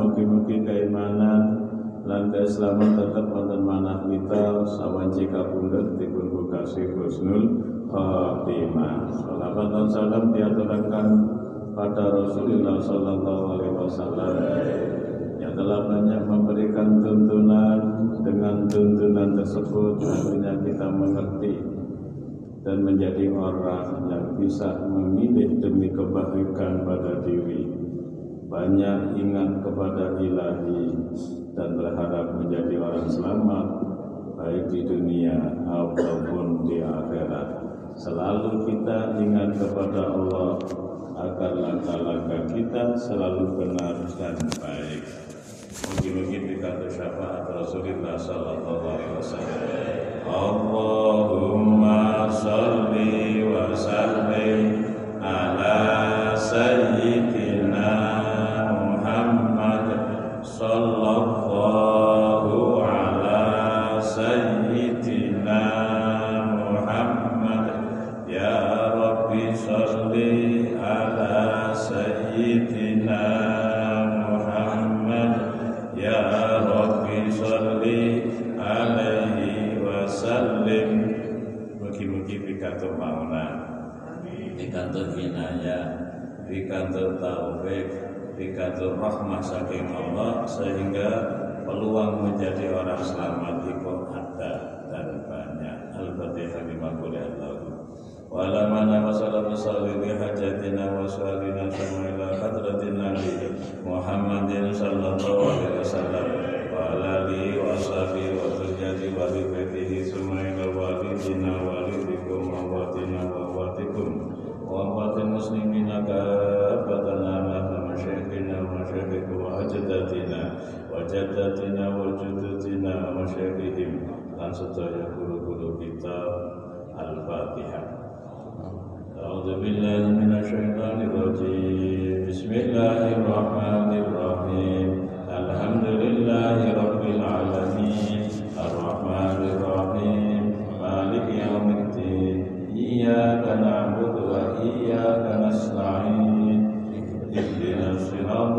Mugi-mugi keimanan lan keislaman tetap wonten manah kita sawanci kapundhut dipun bukasi husnul khotimah. Salawat dan salam pada Rasulullah sallallahu alaihi wasallam yang telah banyak memberikan tuntunan dengan tuntunan tersebut tentunya kita mengerti dan menjadi orang yang bisa memilih demi kebaikan pada diri. Banyak ingat kepada ilahi dan berharap menjadi orang selamat baik di dunia ataupun di akhirat. Selalu kita ingat kepada Allah agar langkah-langkah kita selalu benar dan baik mungkin-mungkin dikata syafaat Rasulullah sallallahu alaihi wasallam. Allahumma salli wa sallim ala sayyidina Muhammad sallallahu pikantuk rahmah saking Allah sehingga peluang menjadi orang selamat itu ada dan banyak al-fatihah lima boleh Allah وعلى ما وصل بصالح حاجاتنا وسؤالنا ثم إلى حضرة النبي محمد صلى الله عليه وسلم وعلى آله وأصحابه وذريته وآل بيته ثم إلى والدنا والدكم وأمواتنا وأمواتكم وأموات المسلمين كافة أمام ومشايخكم وأجدادنا وجداتنا وجدودنا ومشايخهم dan sedaya guru-guru kita Al-Fatihah. أعوذ بالله من الشيطان الرجيم. بسم الله الرحمن الرحيم. الحمد لله رب العالمين. الرحمن الرحيم. مالك يوم الدين. إياك نعبد وإياك نستعين.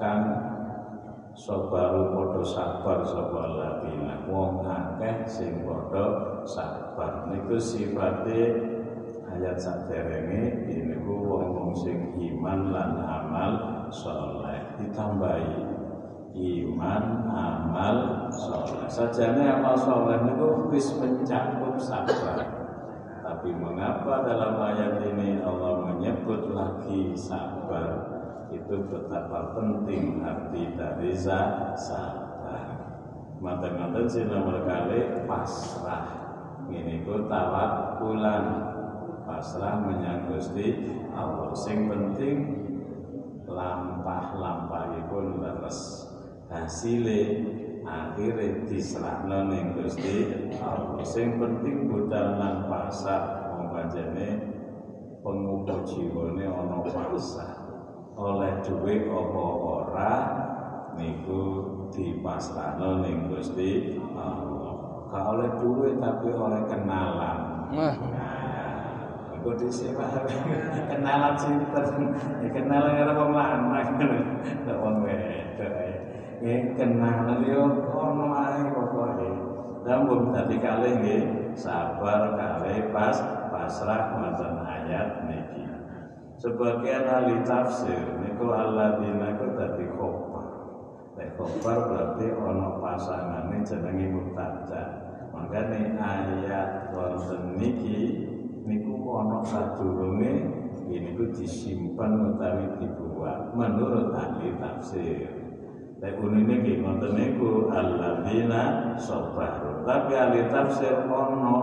kang sabaru padha sabar sapa alladzina. Wong akeh sing padha sabar. Niku sifate ayat saderenge niku wong-wong sing iman lan amal saleh ditambahi iman amal saleh sajane amal saleh niku wis mencakup sabar tapi mengapa dalam ayat ini Allah menyebut lagi sabar itu betapa penting arti dari sabar mata-mata nomor kali pasrah. Ini ku tawakulan pasrah menyang Gusti Allah. Sing penting lampah-lampahipun leres. Hasile akhire diserahno ning Gusti Allah. Sing penting budal nang pasar wong panjene pengukur jiwane ana pasar oleh duwe apa ora niku dipasrahno ning Gusti Allah ka oleh duwe tapi oleh kenalan Wah. Aku disimak kenalan sinten, ya kenalan karo wong lanang nek wong wedok. Ya kenalan yo ono ae pokoke. Namun tadi kalih nggih sabar kalih pas pasrah wonten ayat niki. Sebagian ahli tafsir niku alladzina ku dadi khobar. Nek khobar berarti ono pasangane jenenge mubtada. Makane ayat wonten niki niku ana sadurunge niku disimpan utawi dibuat menurut ahli tafsir Lek unine ki ngoten niku alladzina sabaru. Tapi ahli tafsir ono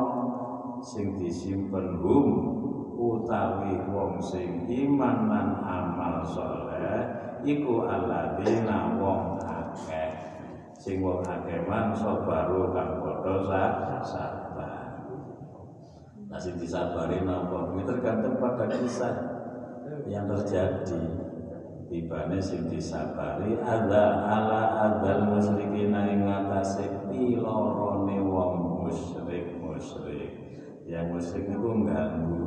sing disimpen hum utawi wong sing iman lan amal saleh iku alladzina wong akeh sing wong akeh man sabaru kang padha sabar. Nah, sing disabari napa? Ini tergantung pada kisah yang terjadi. Tibane sing disabari ada ala adal musyrikin ing ngatasé pilorone wong musyrik musyrik. Yang musyrik itu mengganggu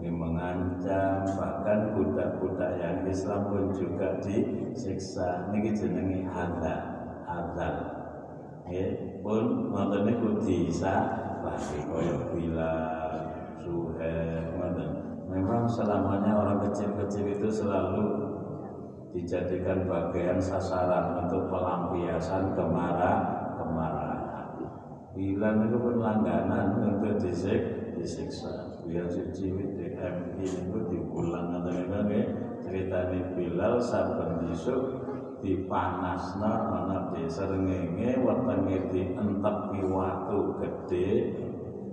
ini mengancam bahkan budak-budak yang Islam pun juga disiksa. Ini jenenge azab azab ya pun nonton niku disabari kaya bila suhe ngoten. Memang selamanya orang kecil-kecil itu selalu dijadikan bagian sasaran untuk pelampiasan kemarah kemarahan. Bilang itu pun langganan untuk disik disiksa biar ciwit di MI itu diulang nggak cerita di Bilal saben disuk dipanasna ana di serengenge wetenge dientepi watu gede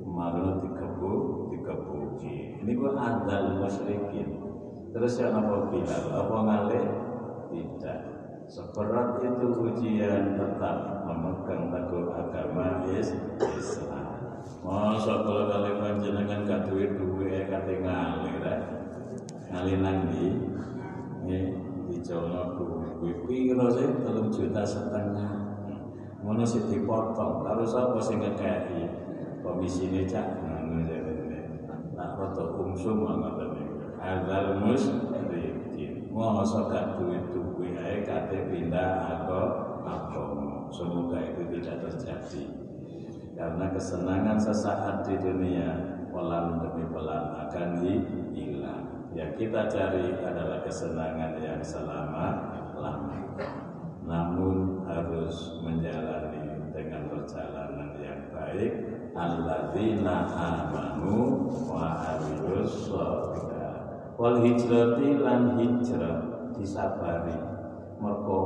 malu dikebu dikebuki ini gua adal musyrikin terus yang apa Bilal apa ngalih? Tidak. Seberat itu ujian tetap memegang teguh agama Islam Masa kalau kali panjenengan gak duit duit kate ngali rek. Ngali nang ndi? Nggih, dijono duit piro sih? 3 juta setengah. Ngono sih dipotong. Karo sapa sing ngekeki? Komisine cak ngono Nah, foto umsum ngoten niku. Adzal musrikin. Masa gak duit duit ae kate pindah agama. Semoga itu tidak terjadi karena kesenangan sesaat di dunia pelan demi pelan akan hilang. Yang kita cari adalah kesenangan yang selama lamanya. Namun harus menjalani dengan perjalanan yang baik. Alladzina amanu wa amilus Wal hijrati lan hijrah disabari. Mergo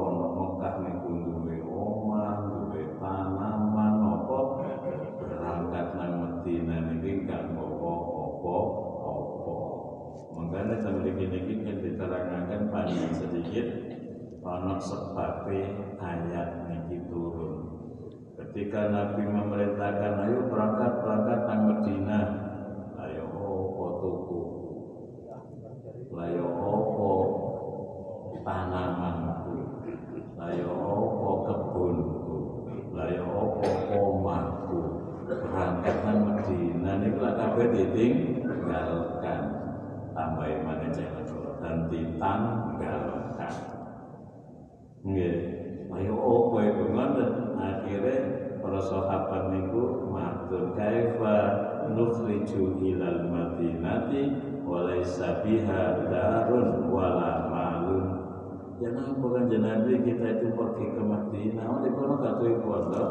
ana sebabnya ayat niki turun. Ketika Nabi memerintahkan ayo berangkat berangkat nang Medina, ayo apa tuku, ayo apa? Tanamanku, ayo apa kebunku, ayo apa omahku, berangkat nang Medina niku lak kabeh ditinggalkan. Tambahin mana jangan dan ditanggalkan. Nggih. Ayo opo iku ngoten. Akhire para sahabat niku matur kaifa nukhriju ilal madinati walaysa biha darun wala malun. Ya napa kan Nabi kita itu pergi ke Madinah, oh di kono gak duwe pondok.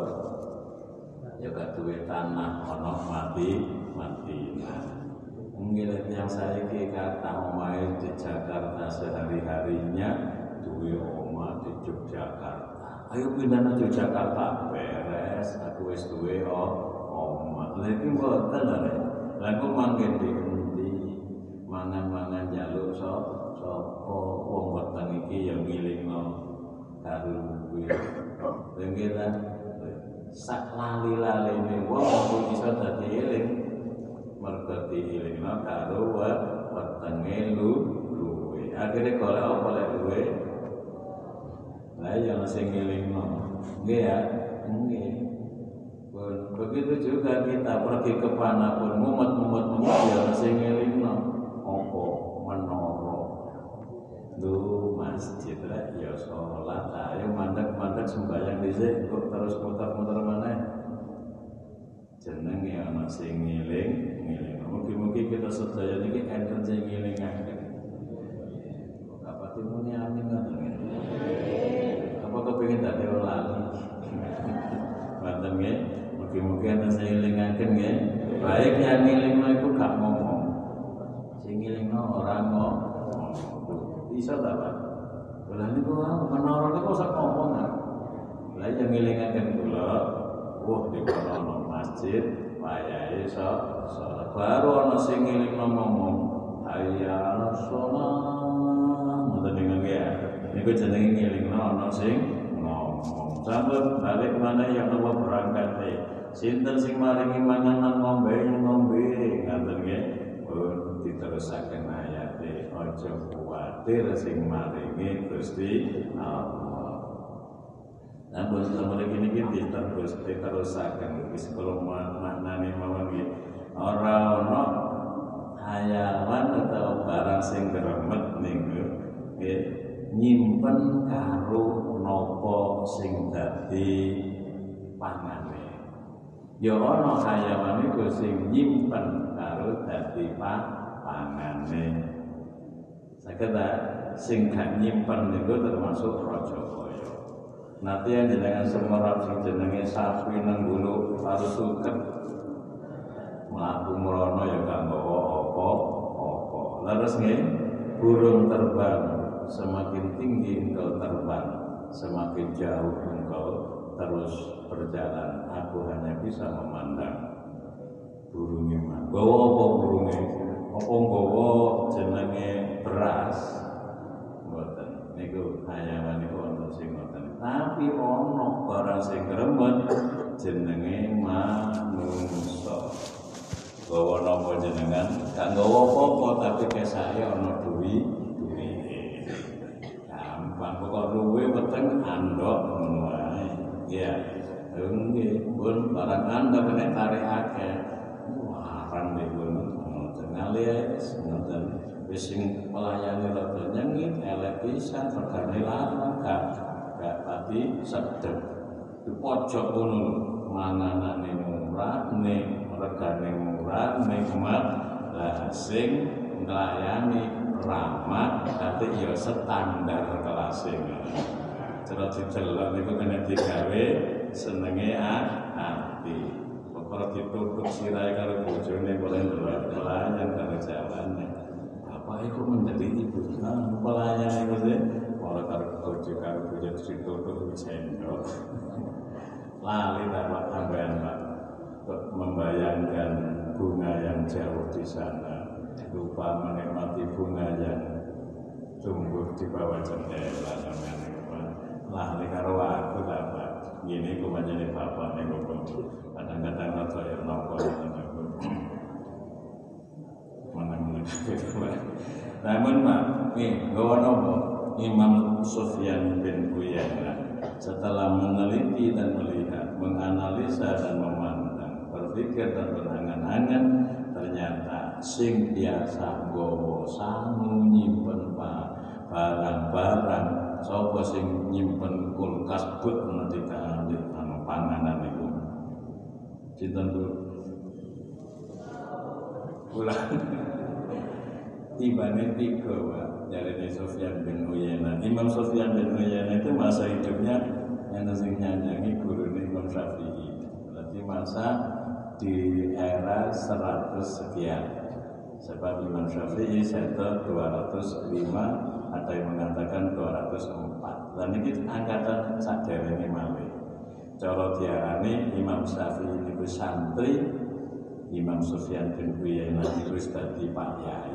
Ya gak tanah ono mati Madinah. Mungkin yang saya kata omahe di Jakarta sehari-harinya duwe omah di Yogyakarta. Ayo pindah ke Yogyakarta beres, aku wis duwe omah. Lha iki mboten lho. Lah aku di endi? Mangan-mangan jaluk so sapa wong weteng iki ya ngilingno karo kuwi. Lha sak lali-laline wong iso dadi eling mergo diilingno karo wetenge lu luwe. Akhire golek apa lek luwe? Lah ya sing ngelingno. Nggih ya, nggih. Begitu juga kita pergi ke mana pun mumet-mumet mumet ya sing ngelingno. Apa menara. Lu masjid lah ya sholat ayo mandek-mandek sembahyang dhisik kok terus muter-muter mana jeneng ya ana sing ngiling ngiling mugi-mugi kita sedaya niki enten sing ngilingaken apa timune amin apa kepengin dadi lali Manten nggih mugi-mugi enten sing ngilingaken nggih baik yang ngilingno iku gak ngomong. Sing ngilingno ora ngomong. Bisa ta Pak? Lah niku menara niku sak ngomong ngilingaken kula. Wah di kono ana masjid wayahe iso salat. Baru ana sing ngilingno ngomong. Hayya 'alas shalah ngoten niku ya niku jenenge ngilingno ana sing? Ngomong. Sampun balik mana ya Allah berangkat sinten sing maringi manganan ngombe ngombe. Ngaten nggih? Pun diterusaken ayate aja kuwatir sing maringi Gusti Allah. Namun selama ini kita terus diterusaken. Wis kula maknane mawon nggih. Ora ana hayawan atau barang sing gremet niku nggih nyimpen karo napa sing dadi pangane ya ana hayawan iku sing nyimpen karo dadi pangane saged sing gak nyimpen niku termasuk raja Nanti yang jenengan semerap sing jenenge sapi nang gulu harus suket melaku merono ya gak opo opo. Laras nggih burung terbang semakin tinggi engkau terbang semakin jauh engkau terus berjalan aku hanya bisa memandang burungnya mah bawa apa burungnya? Apa bawa jenenge beras? Mboten. Niku hayawan niku wonten sing tapi ono barang sing gremet jenenge manungsa. Gawa napa jenengan? Gak gawa apa-apa tapi kesake duwi duwi pokok duwe weteng andok ngono ya nggih pun barang anda kena tarik akeh larang deh pun ngoten ngalias ngoten wis sing melayani rada nyengit elek pisan regane larang gak gak pati sedep di pojok ngono manganane murah ning regane murah nikmat lah sing nglayani ramah tapi ya standar kelas cara didelok niku kena digawe senenge ati Pokoknya ditutup sirai karo bojone boleh ndelok pelayan karo jalan apa itu menjadi ibu nah, pelayan itu sih. Kalau karo bojo karo bojo ditutup sendok. Lali dapat tambahan pak. Membayangkan bunga yang jauh di sana lupa menikmati bunga yang tumbuh di bawah jendela namanya lali karo aku dapat gini ku menjadi bapak nih kadang-kadang atau yang nopo mana namun pak nih gawa nopo? Imam Sufyan bin Uyainah setelah meneliti dan melihat, menganalisa dan memandang, berpikir dan berangan-angan, ternyata sing biasa gowo sangu nyimpen barang-barang sapa sing nyimpen kulkas but nanti kali anu panganan itu cinta dulu ulang tibane tiga Pak dari Sofyan bin Uyainah. Imam Sofyan bin Uyainah itu masa hidupnya yang sing nyanyangi guru Imam Syafi'i. Berarti masa di era 100 sekian. Sebab Imam Syafi'i setel 205 ada yang mengatakan 204. Dan ini angkatan sadar ini malih. Cara diarani Imam Syafi'i itu santri Imam Sufyan bin Uyainah itu dadi Pak Yai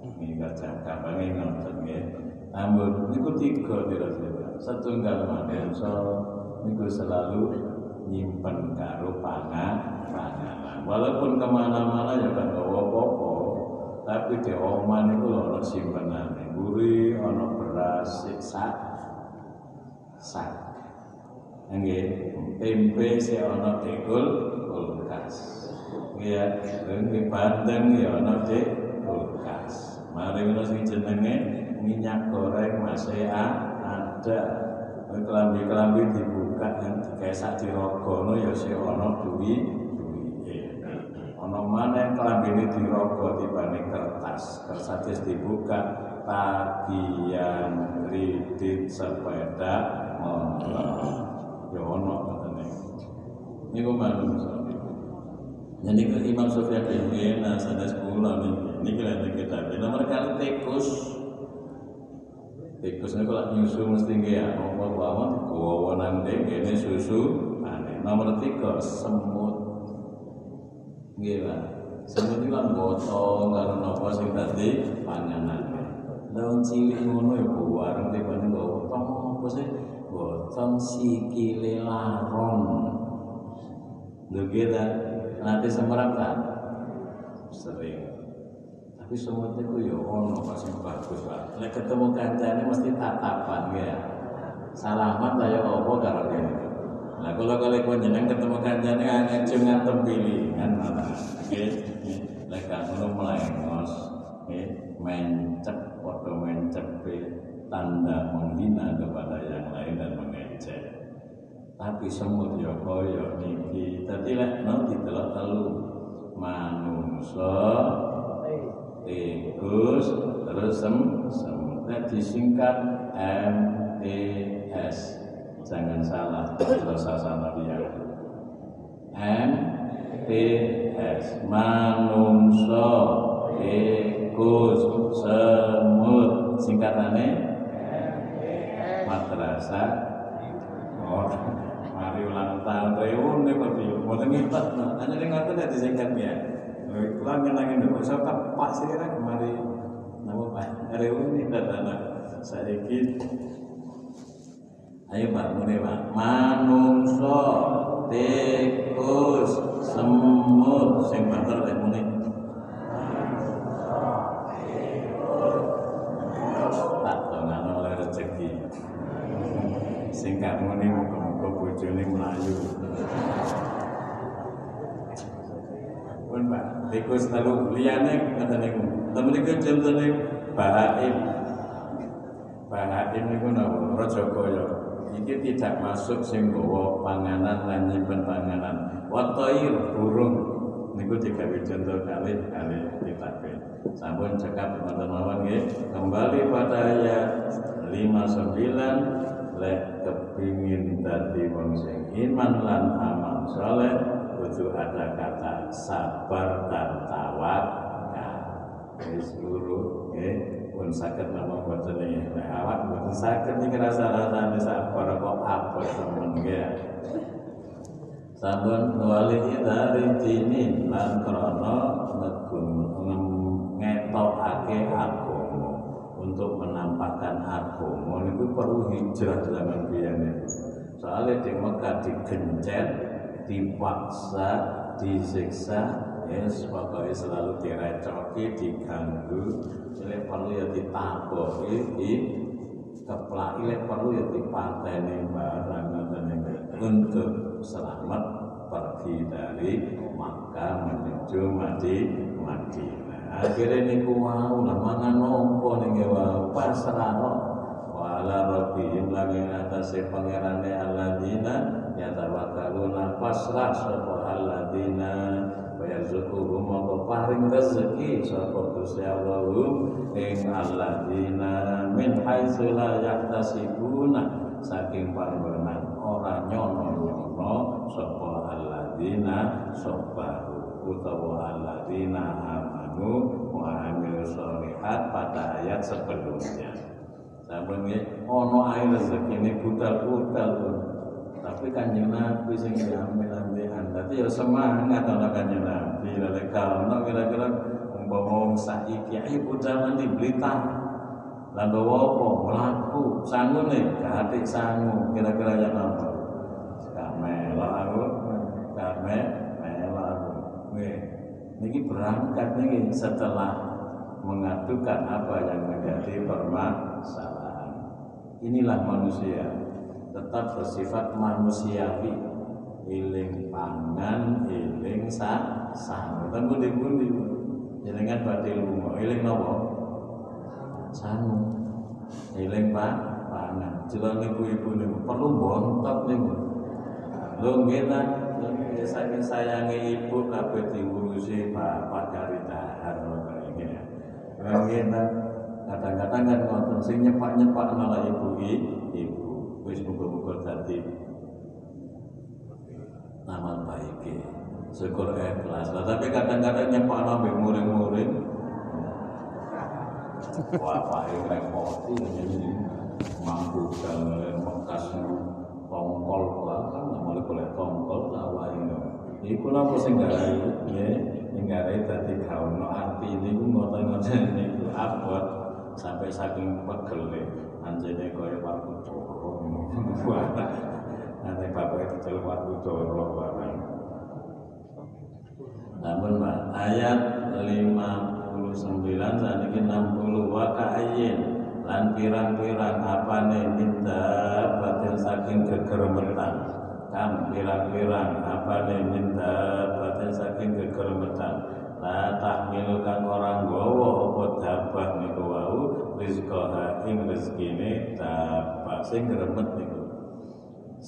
ini kerja gampangnya ngoten nggih namun niku tiga kira-kira setunggal manungsa niku selalu nyimpen karo pangan panganan walaupun ke mana-mana ya kan bawa apa tapi di omah niku ana simpenane guri ana beras sak sak. Nggih tempe si ana dekul kulkas ya nggih bandeng ya ana di kulkas Mari kita sing jenenge minyak goreng masih ada. Kelambi-kelambi dibuka yang dikesak dirogono ya si ono duwi duwi. Ono mana kelambi ini dirogo dibanding kertas. Kertas dibuka tagihan kredit sepeda motor. Ya ono katanya. Ini kok malu Jadi Imam Sufyan bin Uyainah sanes kula nih ini kira kita nomor kali tikus tikus ini kalau nyusu mesti nggak ya. Apa nang dek ini susu. Su nomor tiga semut. Gila semut itu kan botol karo napa sing tadi panganan. Daun cilik ngono ya bu warung di mana gotong apa sih? Gotong sikile laron lho kita nanti semerap kan sering tapi semut itu ya ono pas bagus pak. Lek ketemu kancane mesti tatapan ya. Salaman saya apa karo ini Nah kalau kalian kau jeneng ketemu kancane hanya cuma tempili kan mana? Oke, lek kamu melengos, oke, mencet, foto mencet tanda menghina kepada yang lain dan mengejek. Tapi semut yo koyo niki, tadi lek no ditelok telu manungso, tikus, terus sem, semut. disingkat M T S. Jangan salah kalau sasana dia. M T S. Manungso tikus semut. Singkatannya? Madrasah. Oh mari ulang tahun. Reuni kok di mau ngibat hanya dengan itu dari singkatnya ulang kenangin dulu so pak sih kan mari nama pak reuni datana sedikit Ayo Pak muni Pak. Manungso, tikus, semut sing banter lek muni. Tak oleh rezeki. Sing gak muni muga-muga bojone mlayu. Pun Pak, tikus telu liyane ngoten niku. Temen niku contone Bahaim. Bahaim niku napa? Rajagaya iki tidak masuk sing panganan lan nyimpen panganan watair burung niku digawe contoh kali kali kitabnya sampun cekap teman mawon nggih kembali pada ayat 59 lek kepingin dadi wong sing iman lan amal saleh kudu ada kata sabar dan tawakal wis luru nggih pun sakit nama buatan ini. Nah, awak buatan sakit ini rasa rasanya sabar kok apa temen ya. Sabun wali dari dini lan krono ngetokake agama untuk menampakkan agama itu perlu hijrah zaman biyen soalnya di Mekah digencet dipaksa disiksa yes pokoknya selalu direcoki diganggu. Ilek perlu ya ditaboki di keplak ilek perlu ya dipateni barang untuk selamat pergi dari Makkah menuju Madi Madinah. Akhirnya niku wau lah mangan nopo ning wau? Pasrah wala rabbihim lagi atase pangerane alladzina yatawakkaluna pasrah sapa alladzina yarzuquhum mongko paring rezeki sapa Gusti Allah ing alladzina min haitsu la yahtasibuna. Saking panggonan ora nyono-nyono sapa alladzina sabaru utawa alladzina amanu wa amilu sholihat pada ayat sebelumnya. Sampun nggih ana rezeki ini budal-budal tapi kanjeng Nabi sing diambil ambilan tapi ya semangat ana kanjeng Nabi. Lek kalau kira-kira umpama saiki ayo budal nanti berita. Lan bawa apa? Mlaku. Nih gak sangu. Kira-kira ya apa gak melok aku. Gak melok aku. Niki berangkat niki setelah mengadukan apa yang menjadi permasalahan. Inilah manusia tetap bersifat manusiawi. Iling pangan iling sa sang temu di pundi jenengan badhe lunga. Iling napa sangu iling pak pangan. Jelane ibu-ibu niku perlu bontot niku lho nggih saking sayange ibu kabeh diurusi bapak cari dahar. Ngene ya nggih ta? Kadang-kadang kan ngoten sing nyepak-nyepak malah ibu ibu wis muga-muga dadi amal baik syukur ikhlas lah tapi kadang-kadang nyepak nabi muring-muring. Wah paling repoti ini mampu dalam bekas tongkol kan Iku napa sing garai ya sing garai dadi gaono arti niku ngoten-ngoten niku. Abot sampai saking pegele anjene kaya coro nanti bapaknya diceluk waktu coro barang namun ayat 59 saat ini 60 wa ka'ayin lan pirang-pirang apane minta batin saking kegeremetan kam pirang-pirang apane minta batin saking kegeremetan la tahmilu kang orang apa niku wau rizqaha ing rezekine sing gremet niku.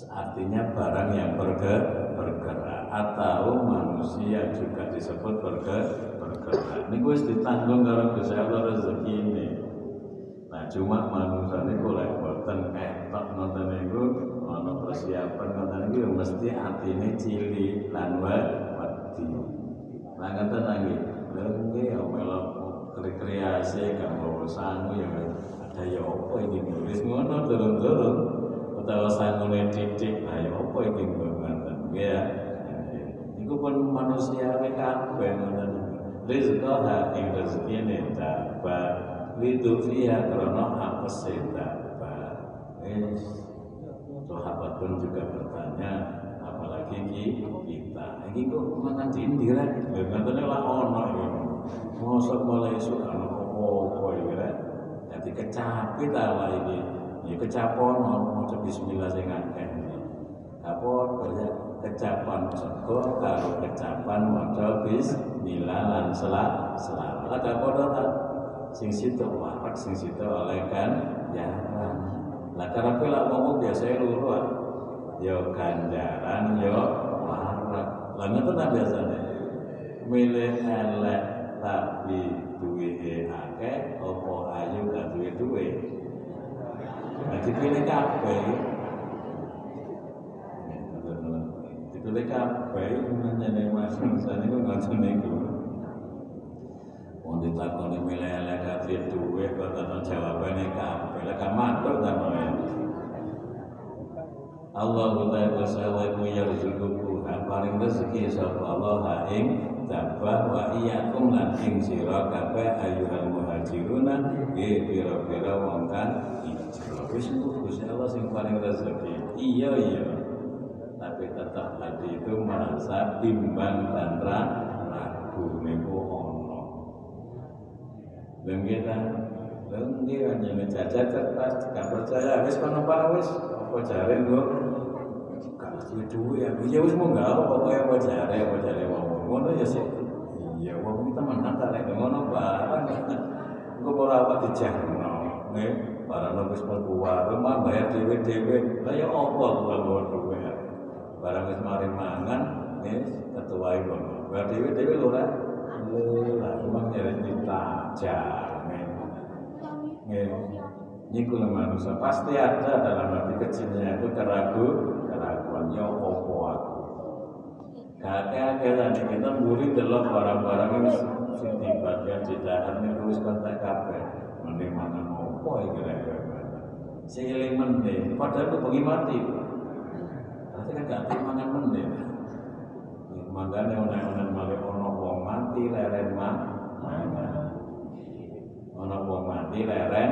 Artinya barang yang bergerak, bergerak atau manusia juga disebut bergerak bergerak. Ini gue ditanggung karo Gusti Allah rezeki ini nah cuma manusia ini boleh boten ketok nonton itu ono persiapan nonton itu mesti ini cili lan wedi. Nah ngoten lagi. Nggih ya melok rekreasi kanggo sangu ya ada ya apa ini nulis ngono turun-turun. Utawa sangune titik nah ya apa iki ngoten ya. Iku pun manusia kabeh ngoten. Rizqaha ing rezekine dapat. Lidu fiha krono apese dapat? Wis. Sahabat pun juga bertanya apalagi kita. Ini kok makan dindiran ngatone lah ono iki mosok mulai apa-apa iki rek dadi kecapi ta iki ya kecapon maca bismillah sing akeh. Apa kerja kecapan sego karo kecapan maca bismillah lan salat salat ada padha ta? Sing situ warak sing situ oleh kan? Jaran lah karepe lak ngomong biasa luru yo ganjaran yo warak. Lah ngoten ta biasane milih elek tapi duwe akeh apa ayu gak duwe duwe? Dipilih kabeh. Kabeh ditakoni milih elek kabeh duwe kok ana jawabane kabeh. Lah kan matur ta Allah Ta'ala paring rezeki sapa Allah ing dabah wa iyyakum lan ing sira kabeh ayyuhal muhajiruna nggih pira-pira wong kan hijrah. Wis Gusti Allah sing paling rezeki. Iya iya. Tapi tetap hati itu merasa bimbang dan ragu niku ono kita dia hanya mencacat cerdas gak percaya. Wis kono pak wis. Apa jare nggo gak duwe ya. Ya wis mau gak apa pokoke apa jare? apa ngono ya sih iya wong kita menang ta lek ngono barang. Engko ora apa dijahno nggih. Barang wis mlebu warung bayar dhewe-dhewe. Lah ya apa ngono ya barang wis mari mangan wis ketuai kono bayar dhewe-dhewe lho lah lah memang nyari ditajam nggih. Niku manusia. Pasti ada dalam hati kecilnya itu keragu keraguan. Ya opo tadi kita mburi delok barang-barang ini sing tiba-tiba di dalam ini wis kontak kabeh. Mending mangan opo iki kira-kira? Sing eling mending padahal itu bengi mati. Berarti kan gak mangan mending. Makanya orang-orang malah ono wong mati leren mah ono wong mati leren.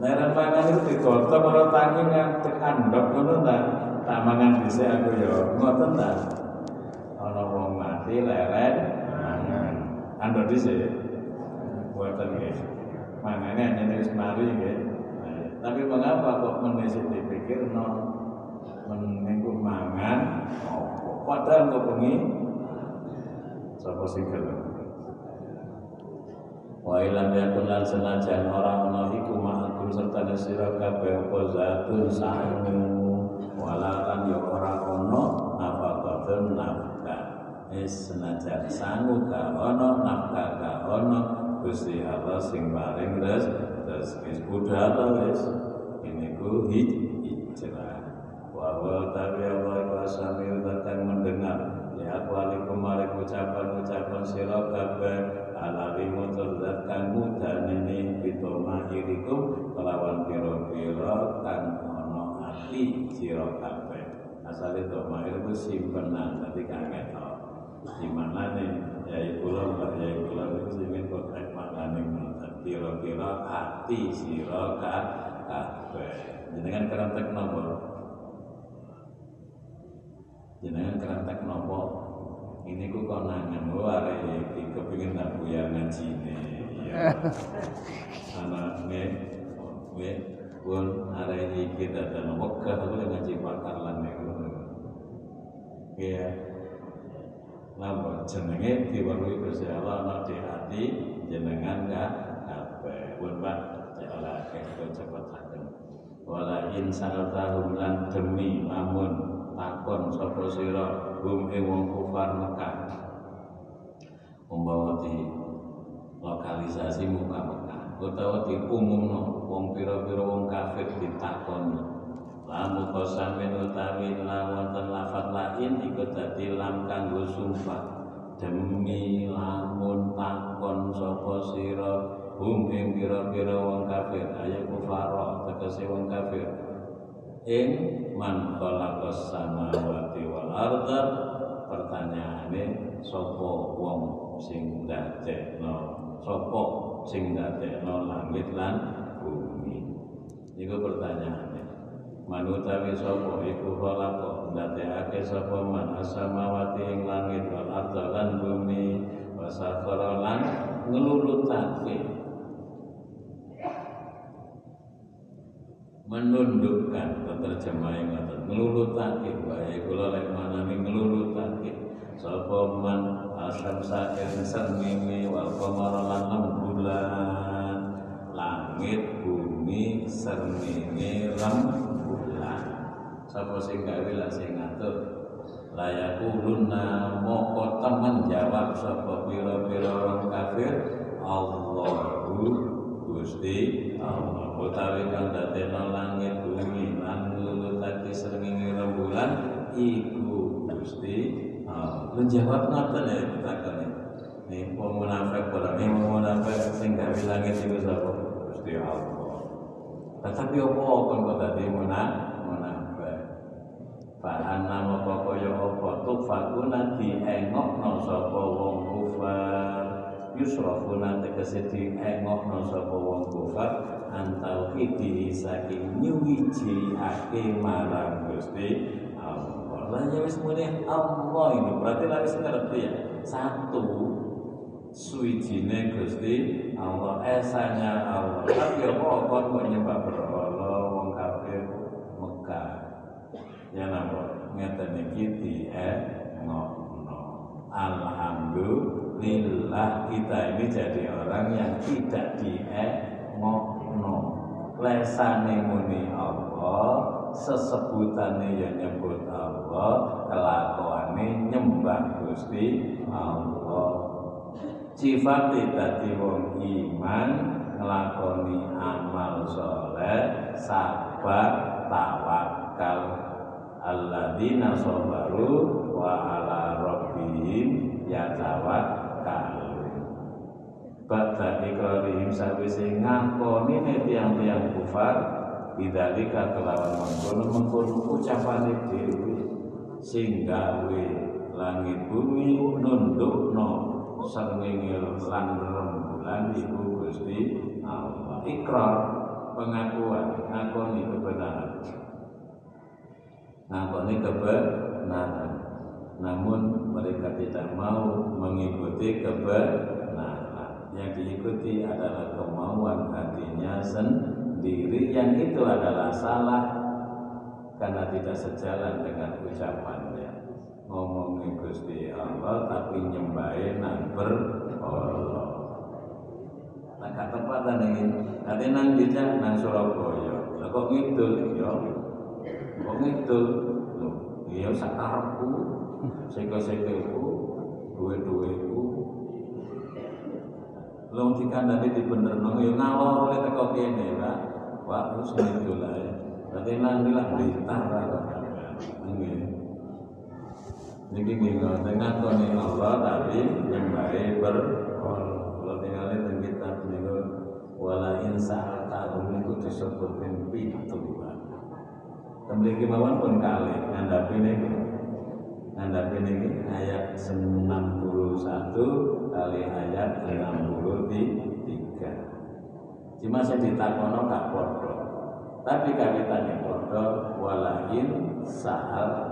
Leren mangan itu digotong ora tangi ngantek andok ngono ta tak mangan dhisik aku ya ngoten ta? Ono wong mati leren mangan. Andok dhisik? Buatan nggih. Mangane hanya wis mari nggih. Tapi mengapa kok menisik dipikir no menengku mangan padahal kok bengi sapa sing gelem. Wa ilam yakun lan senajan ora ana iku ma'akum serta sira kabeh apa zatun sangu wala kan ya ora ana nafaqatun nafkah? Wis senajan sangu ka ana nafkah ka ana Gusti Allah sing paring res rezeki budal wis. Ini ku hijrah. Wa wa tabi Allah wa sami mendengar. Ya aku alaikum ucapan-ucapan sira kabeh. Alami mutlak kang mudanene bitoma irikum kelawan pira-pira kang ana ati sira kabeh. Asal itu mahir itu simpenan nanti kaget tau di mana nih ya pulau mbak ya pulau itu singin kotek makan kira-kira hati siro kabeh. Jenengan kerentek nopo jenengan kerentek nopo ini ku konangan. Lu arek iki kepengin tak buya ngajine. Ya anak ne we pun arek iki dadan wegah aku ngaji pakar lan niku ya Napa jenenge diweruhi Gusti Allah ana di hati jenengan ka kabeh. Pun Pak jala kek cepetaken. Wala in sanatahum lan demi lamun takon sapa sira hum ing wong kufar Mekah. Umpama di lokalisasi muka Mekah utawa diumumno wong pira-pira wong kafir ditakoni. Lamu kosamin utawi lawonten lafat lain ikut dadi lam kanggo sumpah. Demi lamun takon sapa sira hum ing pira-pira wong kafir ayo kufara tegese wong kafir. Ing man khalaqas samawati wal arda pertanyaane sapa wong sing ndadekno? Sapa sing ndadekno langit lan bumi. Iku pertanyaane manutawi sapa? Iku khalaqa ndadekake sapa man asamawati ing langit wal arda lan bumi? Wasakhara lan ngelulutake. Menundukkan terjemah yang ngoten ngelulutake. Bae kula lek manani ngelulutake. Sapa man asam saking srengenge wal qamara lan rembulan langit bumi srengenge rembulan sapa sing gawe lah sing ngatur? Layakuluna moko temen jawab sapa pira-pira orang kafir? Allahu Gusti Allah. Utawi kang dadekno langit bumi lan nulutake srengenge rembulan iku Gusti Allah. Menjawab ngoten ya takone. Nih wong munafik ora nih wong munafik sing gawe langit iku sapa? Gusti Allah. Tetapi apa kon kok dadi munafik? Bahan nama kaya apa tukfakuna diengokno sapa wong kufar yusrafuna tegese diengokno sapa wong kufar antau iki saking nyuwiji ake marang Gusti Allah. Lah ya wis muni Allah ini berarti lah wis ngerti ya. Satu suwijine Gusti Allah esanya Allah. Tapi apa kon kok nyembah berhala wong kafir Mekah. Ya napa ngeten iki diengokno. Alhamdulillah kita ini jadi orang yang tidak diengokno. Lesane muni Allah, sesebutane ya nyebut Allah, kelakuane nyembah Gusti Allah. Sifat dadi wong iman nglakoni amal soleh, sabar, tawakal. Alladzina sabaru wa ala rabbihim yatawakkalun. Ba'da ikrarihim sawise ngakoni ne tiang-tiang kufar bidzalika kelawan mengkono mengkono ucapane dhewe sing gawe langit bumi nundukno srengenge lan rembulan iku Gusti Allah. Ikrar pengakuan ngakoni kebenaran. Ngakoni kebenaran. Namun mereka tidak mau mengikuti kebenaran. Yang diikuti adalah kemauan hatinya sendiri yang itu adalah salah karena tidak sejalan dengan ucapannya. Ngomongin Gusti Allah tapi nyembahin nang berhala. Nah, kata tempatan ini, nanti nang dijak nang Surabaya. Lah kok ngidul ya? Kok ngidul? Loh, iya sakarepku, seke-sekeku, duwe-duweku. Long dikandani dibenerno ya ngalor oleh teko kene, Pak. Wah, terus ngidul ae. Berarti nang lah blitar. Niki nggih dengan koni Allah tapi nyembahe ber kalau tinggalnya teng kitab niku wala in sa'ata niku disebutkan pintu Temriki mawon pun kali ngandhapi niki. Ngandhapi niki ayat 61 kali ayat 63. Cuma saya ditakono padha. Tapi kawitane padha walain sahal.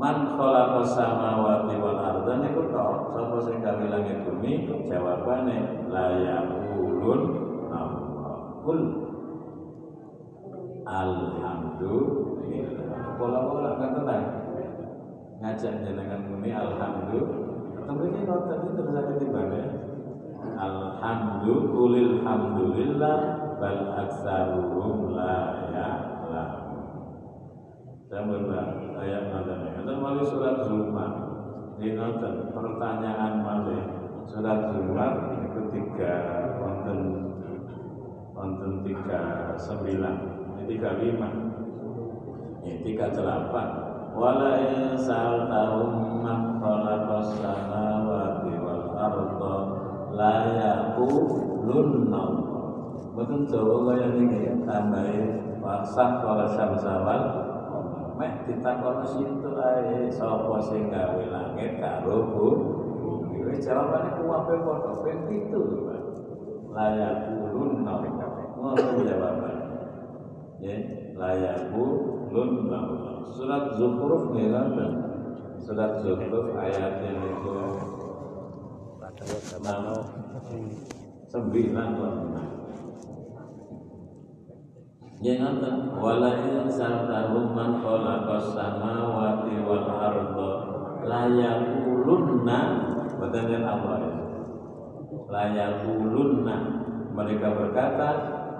Man khalaqas samawati wal arda niku tok sapa sing gawe langit bumi jawabane la yaqulun Allah kul Alhamdulillah. Pola-pola kan tenang. Ngajak jenengan muni alhamdulillah. Tapi ini tadi terus ada di mana? Alhamdulillah, alhamdulillah, bal aksaruhum la ya'lamun. Berbang ayat nonton. Itu malah surat Zumar. Ini nonton pertanyaan malah surat Zumar itu tiga konten konten tiga sembilan tiga lima ya, tiga delapan wala insal tahum man khalaqas samawati wal arda la yaqulunna Betul Jawa kaya ini tambahin wasah kalau samsawal mek ditakono sintu ae. Sapa sing gawe langit karo bumi? Wis jawabane kuwabe padha ben pitu layak ulun ngono jawaban. Ya layaku lun surat zukhruf dan surat zukhruf ayat yang itu enam Ya nonton wala in sa'altahum man khalaqas samawati wal arda la yaqulunna badan Allah la yaqulunna mereka berkata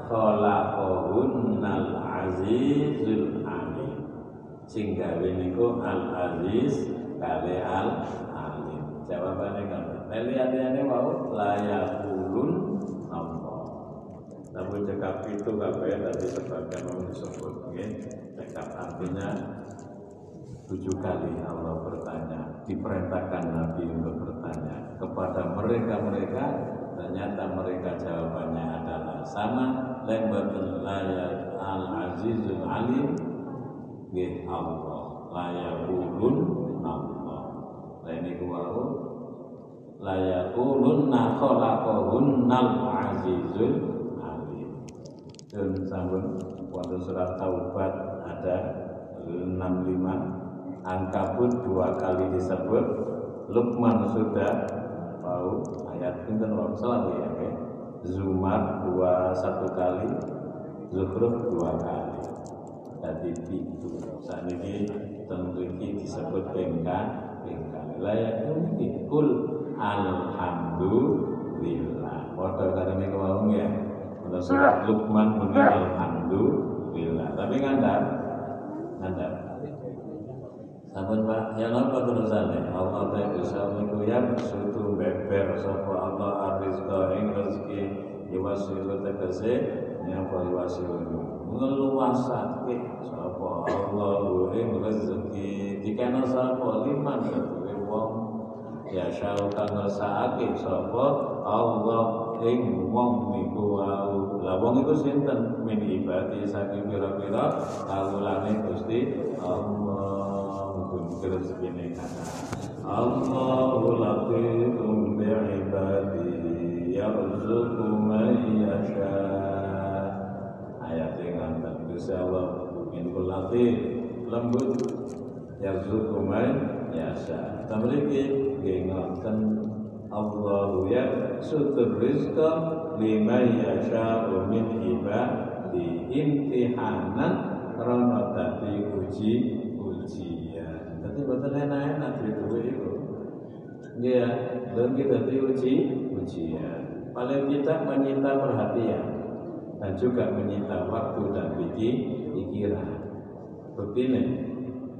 khalaqahunnal azizul alim sing gawe niku al aziz kale al alim jawabane kan liyane wau layaqulun apa namun cekap itu kabeh tadi sebagian mau disebut nggih cekap artinya tujuh kali Allah bertanya diperintahkan Nabi untuk bertanya kepada mereka-mereka ternyata mereka jawabannya adalah sama lembatul layat al azizul alim nggih Allah layaqulun Allah. Lain iku wau layaqulun khalaqahunnal azizul alim dan sampun waktu surat taubat ada 65 Ankabut dua kali disebut Lukman sudah tahu ayat pinten wong selalu ya okay? Zumar dua satu kali Zuhruf dua kali. Jadi itu saat ini tentu ini disebut bengkan bengkan layak ini kul alhamdulillah waktu karena ini kau ya untuk surat Luqman muni alhamdulillah tapi ngandap ngandap Sampun Pak, ya napa terusane? Allah ta bisa niku ya sutu beber sapa Allah arizqa ing rezeki yuwasilu tegese nyapa yuwasilu ngeluasake sapa Allah ing rezeki. Dikena sapa liman ketuwe wong. Ya syau kang ngersakake sapa Allah ing wong niku lah wong iku sinten? Min ibadi saking pira-pira kawulane Gusti Allah. Rezekine kata Allahu latifun bi'ibadi yarzuqu man yasha. Ayat yang ngantar Gusti Allah Minul latif lembut. Yarzuqu man yasha. Tamriki nggih ngoten Allahu ya sutur rizqa liman yasha min ibadi imtihanan karena tadi uji ujian. Tapi betul enak-enak duit itu ya dan kita diuji ujian. Paling kita menyita perhatian dan juga menyita waktu dan pikiran. Begini,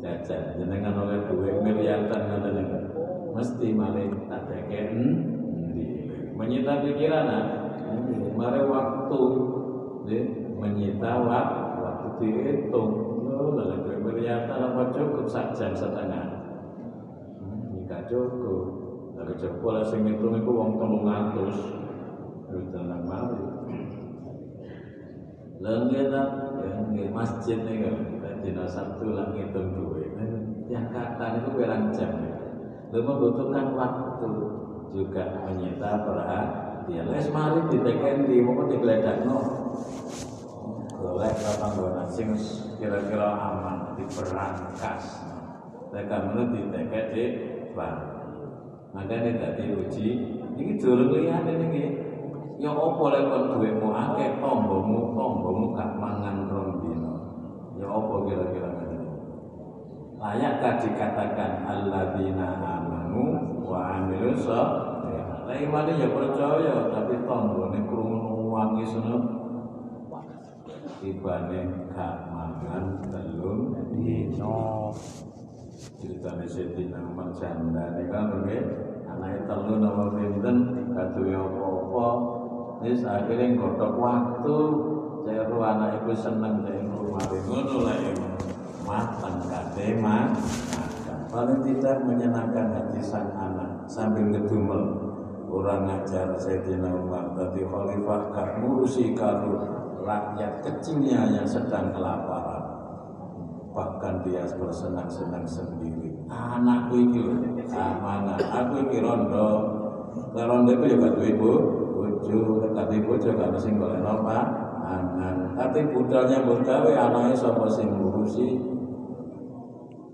jajan. Jenengan oleh duit miliaran ngoten mesti maling tak deken menyita pikiran nah mari waktu menyita waktu waktu dihitung dalam duit miliaran apa cukup sak jam setengah ini gak cukup dari jempol sing ngitung iku wong 300 wis dalam mari Lengge ya masjid nih kan dina Sabtu lah ngitung duit. Yang kata itu berang jam. Lu membutuhkan waktu juga menyita perhatian. Les mari diteken di mau digeledak no. Golek panggonan sing kira-kira aman diperangkas. Mereka menurut diteken di bank. Makanya tadi uji, ini durung lihat ini Ya apa lek kon duitmu akeh tombomu tombomu gak mangan rong dino. Ya apa kira-kira Layakkah dikatakan alladzina amanu wa amilu Lah imane ya percaya tapi tombone krungu wangi sono ibane gak mangan telung dino. Ceritane Sayyidina Umar Janda nika nggih anake telu napa pinten kaduwe apa-apa. Wis akhirnya nggodok waktu saya ru anak ibu seneng rumah. Ngono lah ya matang kate makan paling tidak menyenangkan hati sang anak sambil ngedumel orang ngajar Sayyidina Umar. Tadi khalifah gak ngurusi kalau rakyat kecilnya yang sedang kelaparan. Bahkan dia bersenang-senang sendiri. Anakku ini amanah. Aku ini rondo. Rondo itu juga tuh ibu bojo. Kate bojo gak mesti golekno pangan kate budalnya mbok gawe anake sapa sing ngurusi?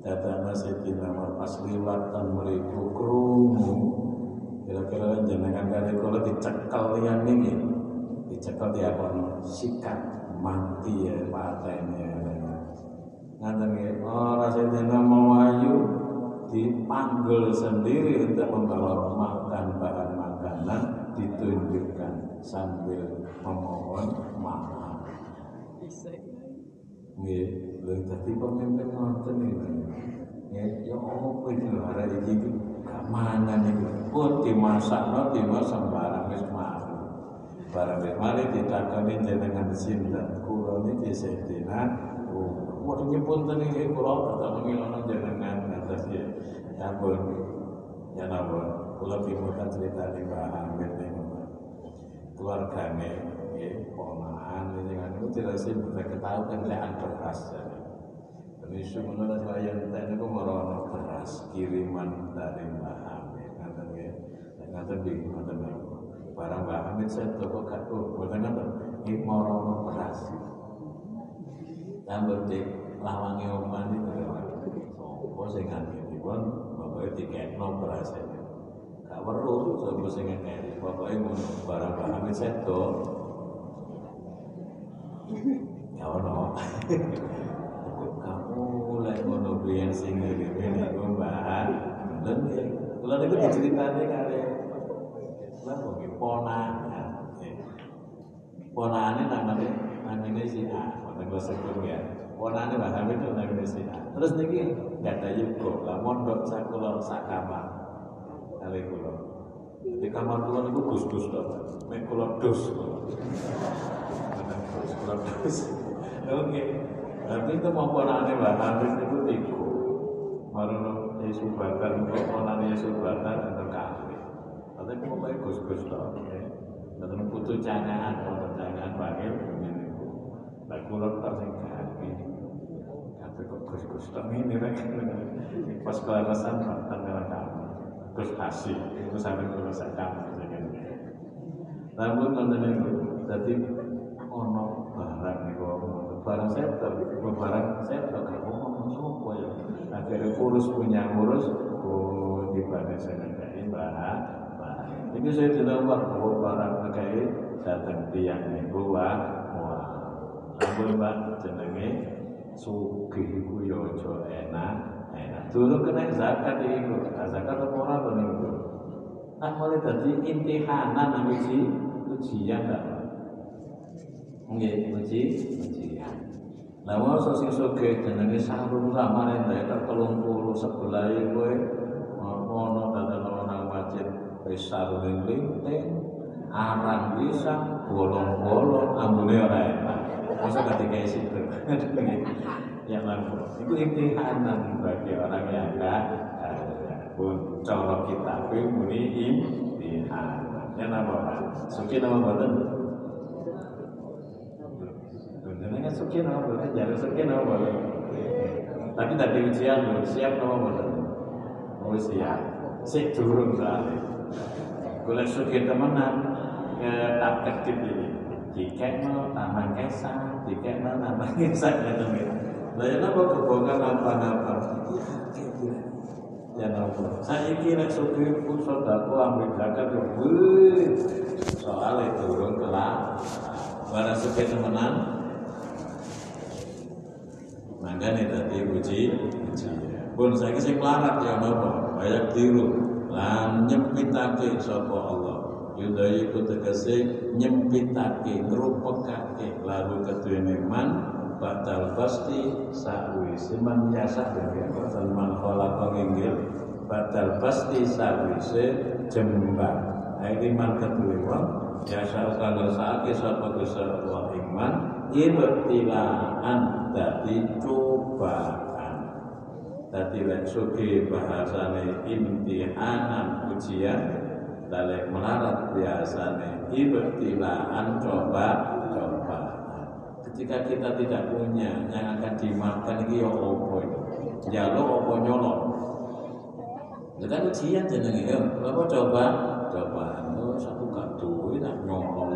Data Sayyidina Umar pas liwat tan mriku krungu kira-kira jenengan kali kula dicekal yang ini dicekal di apa sikat mati ya patene ngaten nggih ora Sayyidina Mawayu dipanggil sendiri untuk membawa makan bahan makanan ditunjukkan sambil memohon maaf. Nggih, lha dadi pemimpin ngoten iki. Ya, ya apa iki lho arek iki gak mangan iki. Pun dimasakno dimasak barang wis mari. Barang wis mari ditakoni jenengan sinten. Kula niki Sayyidina Wah, nyebut tadi kula tak mengilono jenengan atas ya. Ya ampun. Ya napa? Cerita di Mbak Hamid nih keluargane ya ponakan ini kan itu tidak sih bisa ketahuan lehan beras ya. Jadi sebenarnya saya tanya itu merono beras kiriman dari Mbak Hamid. Ngaten ya. Ngaten di ngaten barang Mbak Hamid saya toko kado bukan ngaten ini merono beras. Tambah di lawangi oman itu apa sing nganti pun bapaknya dikekno beras itu gak perlu sapa sing ngekeki pokoke ngono barang paham sedo ya ono mulai ngono biyen sing ngene iku mbah dan kula niku diceritani kali lah kok ponakan ponakane namanya namanya si A wonten kula sebut ya ponakane Mbah Hamid namanya si A terus niki nggak ada yugo lah mondok sakula sak kamar kali kula. Di kamar kula niku gus-gus to. Mek kula dos. Gus kula dos. Oke. Tapi itu mau Mbak Hamis niku tiku. Marono Yesus bakar kok ponane Yesus bakar atau kafe. Tapi itu mau gus-gus to. Dan putu cangaan, wonten cangaan panggil niku. Lah kula tak sing kaki. Kata kok gus-gus to ngene rek. Pas kelalasan tanggal kamu terus kasih itu sampai selesai kamar namun konten itu jadi nih barang sektor barang sektor kamu ngomong sopo ya? Akhirnya urus punya urus oh di mana saya ngerti bahas ini saya tidak tahu bahwa barang terkait datang tiang nih wah wah. Ampun mbak jenenge sugih ku yo enak. Enak. Dulu kena zakat itu nah, zakat apa orang tuh itu nah mulai dari intihanan uji ujian tak Nggih, puji, puji. Lah mosok sing sugih jenenge sarung samane telung puluh sebelah kowe ono dadan nang masjid wis sarung linting arang bisa bolong-bolong ambune ora enak. Masa gak dikai situ. ya lampur. Itu imtihanan bagi orang yang enggak pun cara kita kuwi muni imtihanan. Ya nama Pak. Suki nama boten? Jenengan suki nama boleh, jadi suki nama boleh. Tapi tadi ujian belum siap nama boleh. Oh siap, sik turun soalnya. Boleh suki temenan ke tak kedip ini. Jika mau tambah kesa, jika mau tambah kesa ya temen. Lah apa kebongkar apa-apa? Ya nopo. Saya kira suki pun saudaraku ambil zakat yo. Soalnya turun kelak. Bara suki temenan, Makanya tadi puji, puji. Pun saya sing melarat ya napa? Banyak tiru. Lan nyempitake sapa Allah. Yudai ku tegese nyempitake, ngrupekake lalu keduwene man batal pasti sakwise man biasa ya batal man khalaqa nginggil batal pasti sakwise jembang. Nah ini man keduwe wong biasa kalau saake sapa Gusti Allah iman ibtilaan dadi cobaan. Dadi lek sugi bahasane imtihanan ujian dalek melarat biasane ibtilaan coba coba ketika kita tidak punya yang akan dimakan iki ya opo jaluk opo nyolong itu kan ujian jenenge ya. Apa coba coba oh satu gak duit tak nyolong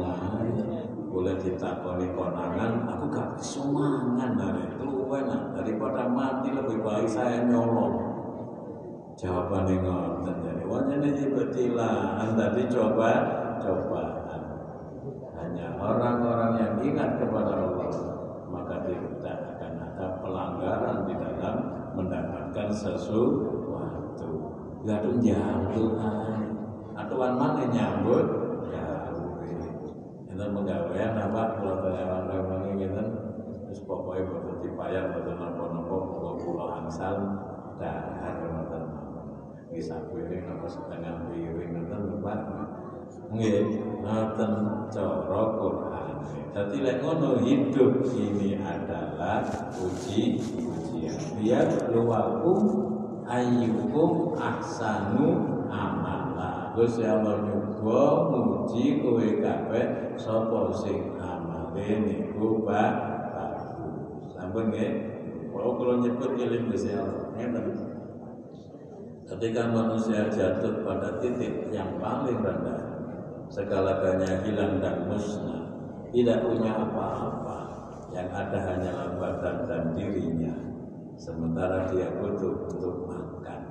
boleh ditakoni konangan mangan dari enak daripada mati lebih baik saya nyolong. Jawabannya ngoten jadi. Wajahnya ibtilaan tadi coba cobaan hanya orang-orang yang ingat kepada Allah maka tidak akan ada pelanggaran di dalam mendapatkan sesuatu. Gak tuh jauh atuan mana nyambut? Kita menggawean apa? Kalau lewat-lewat ini terus pokoknya betul dibayar betul nopo-nopo kalau pulau angsal dahar ngoten. Bisa piring apa setengah piring ngoten lupa nggih ngoten cara Quran. Jadi lek ngono hidup ini adalah uji ujian biar luwakum ayyukum ahsanu amala. Gusti Allah nyoba muji kowe kabeh sapa sing amale niku. Sampun nggih. Kalau nyebut eling Gusti Allah, ngeten. Ketika manusia jatuh pada titik yang paling rendah, segala-galanya hilang dan musnah, tidak punya apa-apa, yang ada hanyalah badan dan dirinya, sementara dia butuh untuk makan.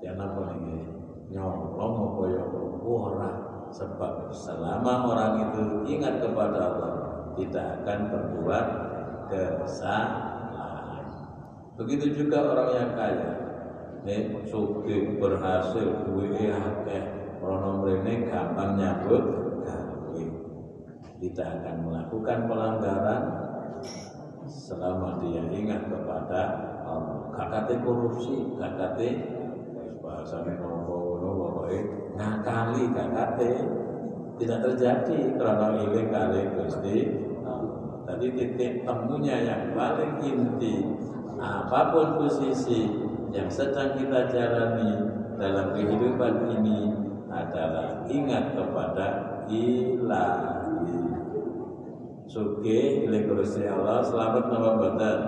Ya napa nih? nyolong apa ya ora sebab selama orang itu ingat kepada Allah tidak akan berbuat kesalahan. Begitu juga orang yang kaya. Nih suki berhasil duwe akeh. Rono mrene gampang nyambut gawe tidak akan melakukan pelanggaran selama dia ingat kepada Allah. Kakate korupsi kakate bahasane nopo pokoknya ngakali kakate tidak terjadi karena iling kali Gusti Tadi titik temunya yang paling inti apa pun posisi yang sedang kita jalani dalam kehidupan ini adalah ingat kepada ilahi. Suge Gusti Allah selamat nama badan.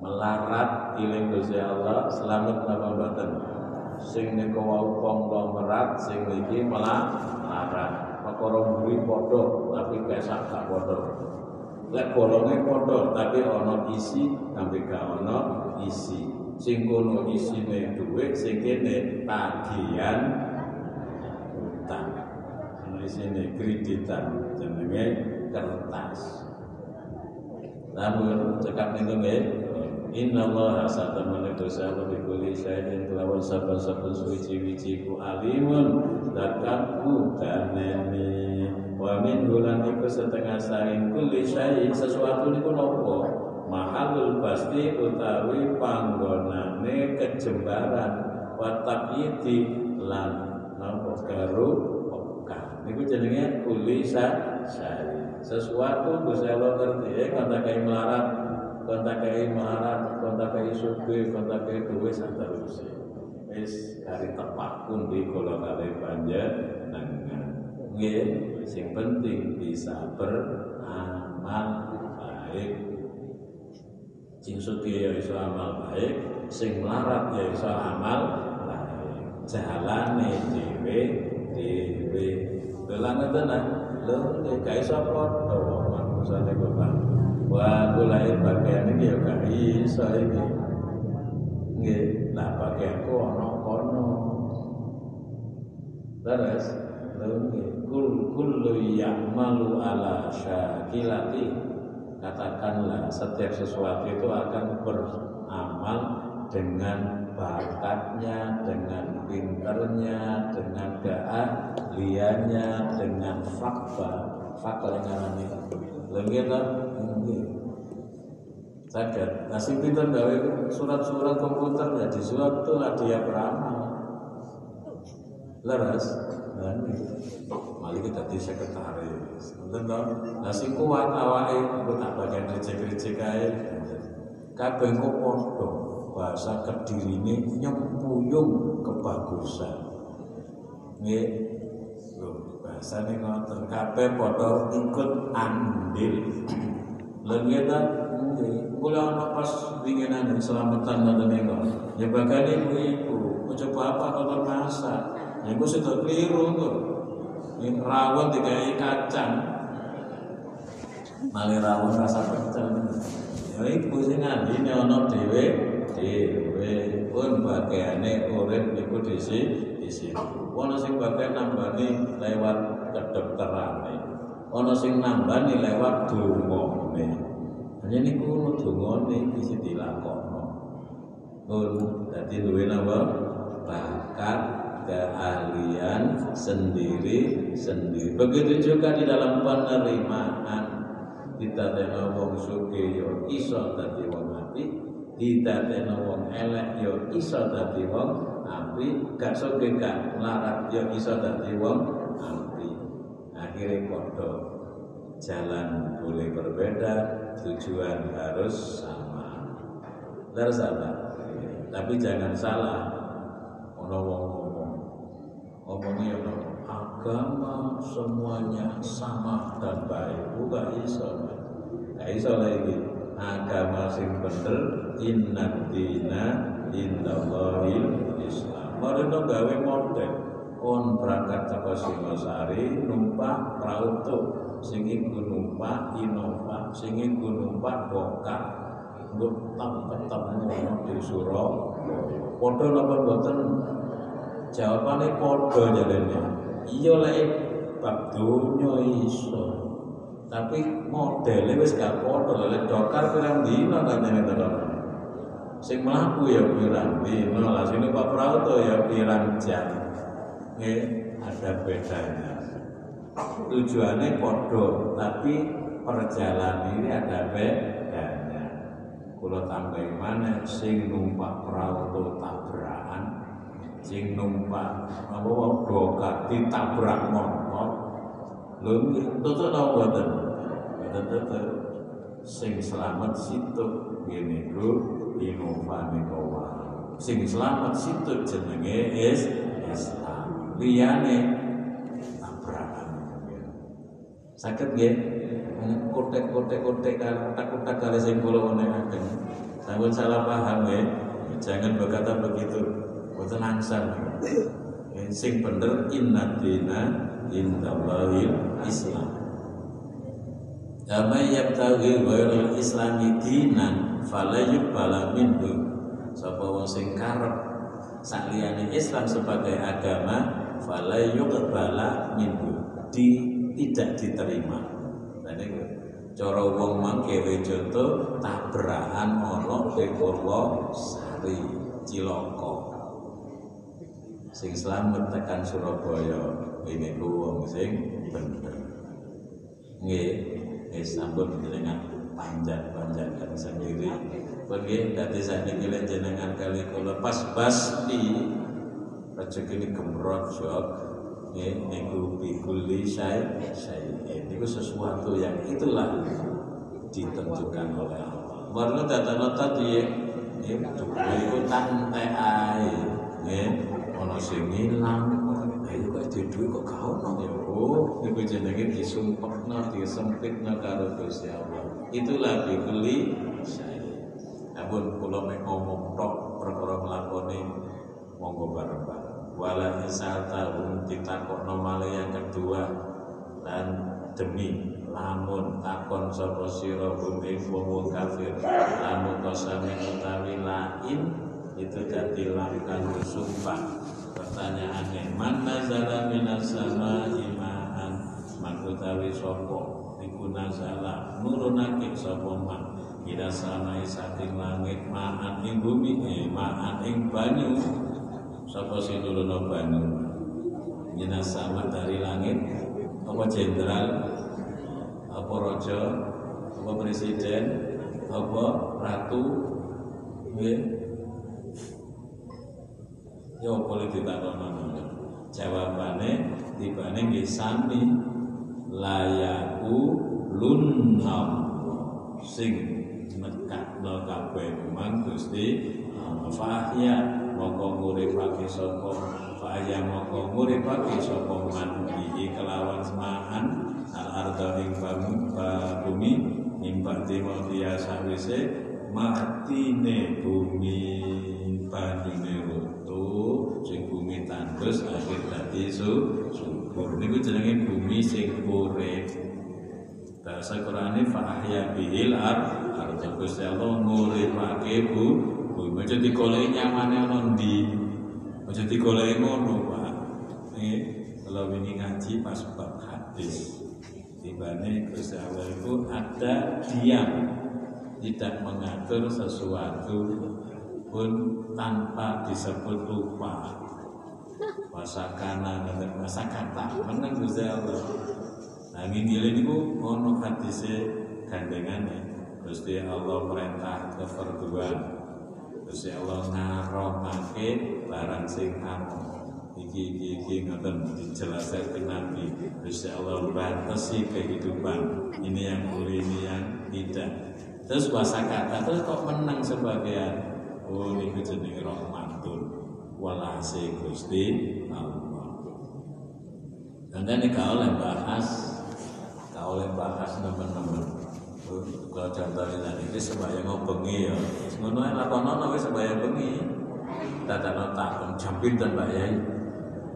Melarat Gusti Allah selamat nama badan sing nika wau konglomerat sing iki malah larang perkara mburi padha tapi kesak gak padha. Lek bolonge padha tapi ana isi tapi gak ana isi. Sing kono isine dhuwit sing kene tagihan utang. Isine kreditan jenenge kertas. Namun cekap nggih Inna Allah satamana dosa wa bikuli syaitin kelawan saban-saban suci-wici ku alimun. Dakatku kaneni wa min bulan iku setengah saing kulli syai sesuatu niku nopo? Mahalul pasti utawi panggonane kejembaran. Wa tabyiti lan nopo? Garu pekan niku jenenge kulli syai sesuatu Gusti Allah ngerti ya kontakai melarat kontakai melarat kontakai suge kontakai duwe santerusé wis hari tepak pun di kala kali panjenengan nggih sing penting bisa beramal baik. Sing suki ya iso amal baik sing melarat ya iso amal baik. Jalane dhewe dhewe. Dolan tenan lho gak iso padha bapak wah mulai bagian iki ya gak iso iki nggih lah bagianku ana kono. Terus kul kullu ya'malu ala syakilati. Katakanlah setiap sesuatu itu akan beramal dengan bakatnya, dengan pinternya, dengan keahliannya, dengan fakta, fakta yang ngarani. Lagi ta? Saged. Nasib pinter gawe surat-surat komputer ya di surat itu dia beramal. Leres, dan malah kita di sekretaris. Nonton dong, nasi kuat awake aku tak bagian recek-recek ae. Kabeh engko padha bahasa kedirine nyempuyung kebagusan. Nggih. Lho, bahasane ngoten kabeh padha ikut andil. Lha nggih, kula ana pas winginan selamatan ngoten niku. Ya bakal ibu-ibu, coba apa kotor masak. Ya iku sudah keliru tuh. Ini rawon dikai kacang. Mali rawon rasa pecel. Ya iku sing ngandine ana dhewe dhewe pun bagiane urip niku disi disi. Ana sing bagian nambani lewat kedokterane. Ana sing nambani lewat Hanya niku dungane isi dilakokno. Pun dadi duwe napa? Bakat keahlian sendiri sendiri. Begitu juga di dalam penerimaan kita tena wong suki yo iso dadi wong apik, kita tena wong elek yo iso dadi wong apik, gak suki gak larat yo iso dadi wong apik. Akhirnya padha jalan boleh berbeda, tujuan harus sama. Harus sama. Tapi jangan salah. Ono wong ngomongnya agama semuanya sama dan baik. Bukan iso gak iso lagi. Agama sing bener inna dina indallahil islam Mereka gawe model. On berangkat teko Singosari numpak prauto sing iku numpak Innova. Sing iku numpak Bokar mbok tetep ngono di Surabaya padha napa boten jawabannya podo jalannya iya lek bab dunya iso. Tapi modelnya wis gak podo lek dokar pirang dina katanya to sing mlaku ya pirang dina. Lah sini Pak Prauto ya pirang jam. Ada bedanya tujuannya podo tapi perjalanan ini ada bedanya. Kalau tambah mana sing numpak Prauto tabrakan sing numpak apa dokat ditabrak motor. Lho tutuk napa mboten? Mboten tutuk. Sing selamat situ ngene iku Innova Nikowa sing selamat situ jenenge is Islam tabrakan sakit nggih. Kotek-kotek-kotek kotak-kotak kali sing kula menehaken sampun salah paham nggih. Jangan berkata begitu. Boten angsal. Sing bener inna dina indallahil islam Dama yabtaghi ghairul islami dinan fala yuqbala minhu. Sapa wong sing karep saliyane Islam sebagai agama fala yuqbala minhu. Di tidak diterima. Ini cara wong mangke contoh tabrakan ana ing Sari Ciloko sing selamat tekan Surabaya ini ku wong sing bener. Nggih nggih sampun jenengan panjat-panjatkan sendiri. Pergi dadi sakniki jenengan kali kula pas pasti rezeki ini gemrot jok nggih niku bikuli saya saya niku sesuatu yang itulah ditentukan oleh Allah. Warna data tadi ya, itu tante ae, ya, ono sing ilang, ayo kok di duit kok kau ono ya, oh, itu jenenge disumpekno, disempitno karo Gusti Allah. Itulah dibeli saya. Namun kalau mek ngomong tok perkara nglakoni monggo bareng-bareng. Wala isata um ditakokno nomale yang kedua. Dan demi lamun takon sapa sira bumi wong kafir. Lamun kosame utawi lain itu dadi langkah sumpah pertanyaannya man nazala minas sama imaan makutawi sapa? Iku nazala nurunake sapa man? Ida sama saking langit maan ing bumi eh maan ing banyu sapa sing nuruno banyu sama dari langit. Apa jenderal? Apa raja? Apa presiden? Apa ratu? Nggih. Ya boleh ditakono jawabane tibane nggih sami. Layaku lunham. Sing nekakno kabeh. Kumang Gusti Fahya moko nguripake sapa? Fahya moko nguripake sapa? Man iki kelawan semaan al arda ing bumi. Nimba demo dia sawise matine bumi banyune rutu sing bumi tandus akhir dadi subur. Niku jenenge bumi sing urip. Bahasa Qur'ane fa ahya bihil ar arda Gusti Allah nguripake bu bumi aja digoleki nyamane ana ndi aja digoleki ngono Pak. Nggih kalau ini ngaji pas bab hadis. Tibane Gusti Allah itu ada diam tidak mengatur sesuatu pun tanpa disebut lupa. Wasakana dan wasakata menang Gusti Allah nah ini ini ku ono hadise gandengane Gusti Allah perintah keperduan Gusti Allah ngaromake barang sing amun iki iki iki ngoten dijelaskan Nabi. Gusti Allah batasi kehidupan. Ini yang boleh ini yang tidak. Terus bahasa kata terus kok menang sebagian? Oh ini jenenge rahmatun walase Gusti Allah. Dan ini kau oleh bahas kau oleh bahas teman-teman kalau contohnya ini sembahyang bengi ya. Ngono lakonono wis sembahyang bengi. Dadakno takon jam pinten Mbak Yai?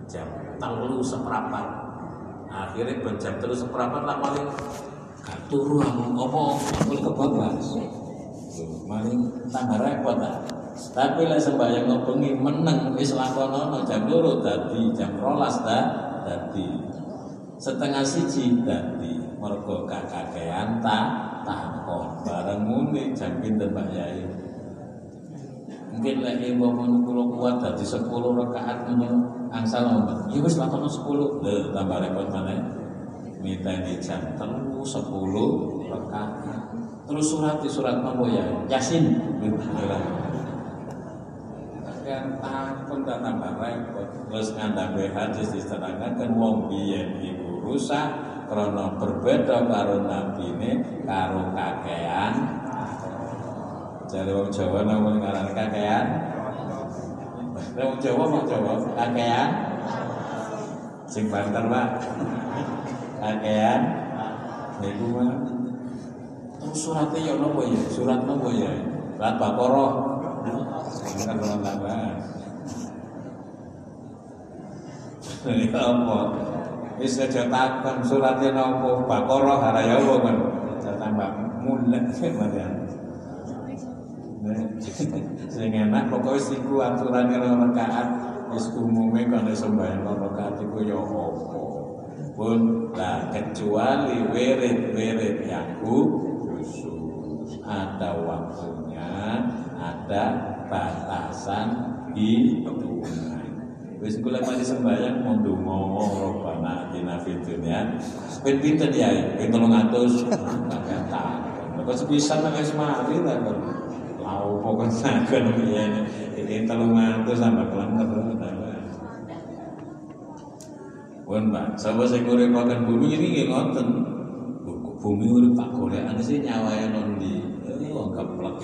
Jam telu seperempat akhirnya ben jam telu seperempat lah paling gak turu aku. Apa? Aku kebablas maling tambah repot lah tapi lah sembahyang ngobengi meneng wis lakonono jam loro dadi jam rolas dah dadi. Setengah siji dadi. Mergo kakakean tak takon bareng muni jam pinten Mbak Yai? Mungkin lagi umpama kula kuat dadi 10 rakaat ngono angsal ngomong ya wis lakono 10 lho tambah repot mana? Minta di jam telu 10 rakaat. Terus surat di surat apa ya? Yasin. Kan takon tak tambah repot. Terus ngandang hadis diterangkan kan wong biyen iku rusak karena berbeda karo nabine karo kakean Jadi wong Jawa namun ngaran kakean. Wong Jawa mau Jawa kakean. Sing Banten, Pak. Kakean. Niku mah. Terus suratnya ya nopo ya? Surat nopo ya? Surat Baqarah. Kan ora tambah. Ini apa? Wis aja takon suratnya nopo? Baqarah haraya apa kan? Tambah mulek kemudian. sing enak pokoknya siku aturan rong rakaat wis umume kalau sembahyang rong rakaat iku ya apa? Pun lah kecuali wirid-wirid yang khusus ada waktunya ada batasan hitungan Wis lek mati sembahyang mau ndonga robbana atina fid dunya. Ben pinten ya? Ben 300. Kata. Kok sepisan nek wis mari ta kok. Lau pokok sakon ya ini 300 sampai kelamar. Pun Pak, sapa sing nguripaken bumi ini nggih ngoten. Bumi urip tak golekane sih nyawae non ndi. Wong keplek.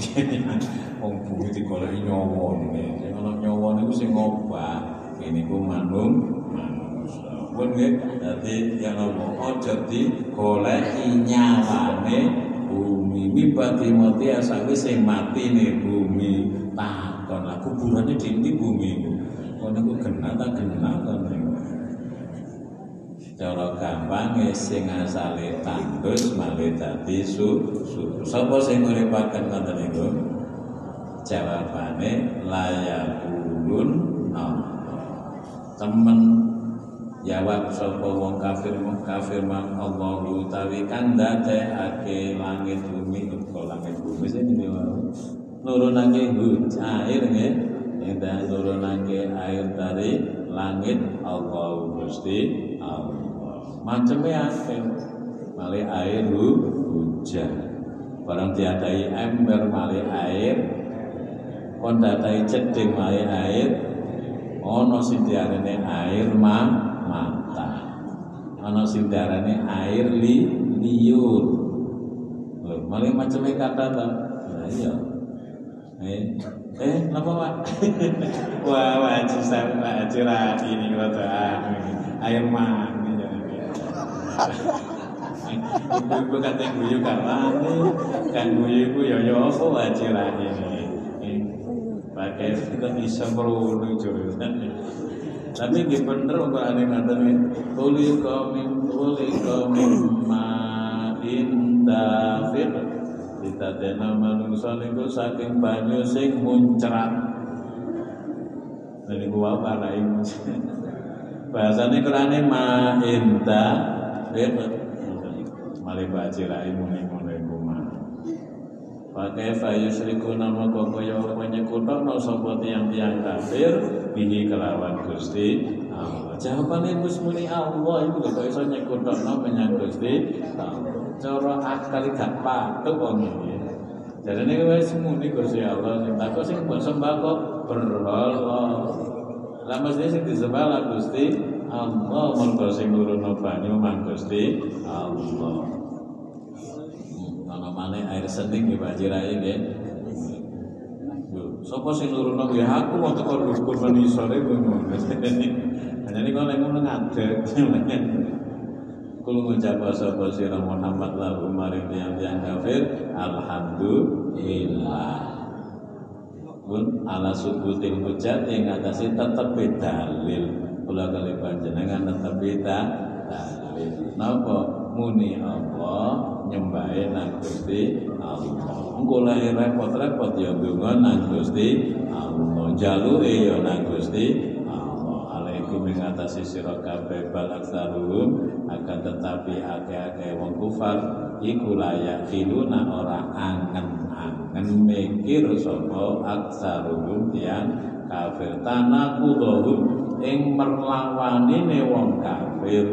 Wong bumi digoleki nyawa ngene. Sing ana nyawa niku sing ngobah ini ku manung pun nggih dadi yang ngomong aja digoleki nyawane bumi. Mibati mati asawi sing mati nih bumi. Takon lah di ndi bumi kono ku genah ta genah ta cara gampang sing asale tandus malih dadi su sapa sing nguripaken ngoten niku? Jawabane layakulun temen. Jawab sapa wong kafir wong kafir man Allah utawi kan dadekake langit bumi kok langit bumi sing wae? Nurunake hujan air nggih. Indah nurunake air dari langit Allah Gusti Allah. Macamnya akeh. Malih air hujan. Barang diadai ember malih air. Kon datai ceding malih air ana sing diarani air ma mata. Ana sing diarani air li liur. Lho malah macam kata ta? Nah iya. Eh eh napa pak? Wah wajib saya wajib lagi ini kalau air mani Ibu-ibu kata guyu kawane, kan guyu ku yo yo apa lagi ini pakai kita bisa perlu jurusan tapi di bener kok aneh ngatain ya tuli komim tuli komim ma indafir kita dena manungsa niku saking banyu sing muncrat. Dan iku wae parai bahasane Qur'ane ma indafir malih baca rai muni-muni Pakai fayu seriku nama koko ya menyekutok no sapa tiang-tiang kafir bihi kelawan Gusti Allah. Jawabannya Gus muni Allah itu gak iso nyekutok no menyang Gusti Allah. Cara akal gak patut wong iki. Jadi ini wis muni Gusti Allah sing takut sing mbok sembah kok berhala. Lah mesti sing disembah lah Gusti Allah mergo sing nurono banyu Gusti Allah mana air sening di Pak Jirai nggih. Sopo sing nuruno ya aku mau tekor dukur meni sore ngono. Hanya ini kalau ngono ngadeg. Kul ngucap sapa sira Muhammad lahu maring tiyang-tiyang kafir alhamdulillah. Pun ala subutil hujat yang ngatasi tetep dalil. Kula kali panjenengan tetep dalil. Napa muni Allah nyembahe nang Gusti Allah. Engko lahir repot-repot ya donga nang Gusti Allah. Jaluke ya nang Gusti Allah. Alaikum sira kabeh bal aksaruhum akan tetapi akeh-akeh wong kufar iku layak filuna ora angen-angen mikir sapa aksaruhum tiang kafir tanakudohum ing merlawanine wong kafir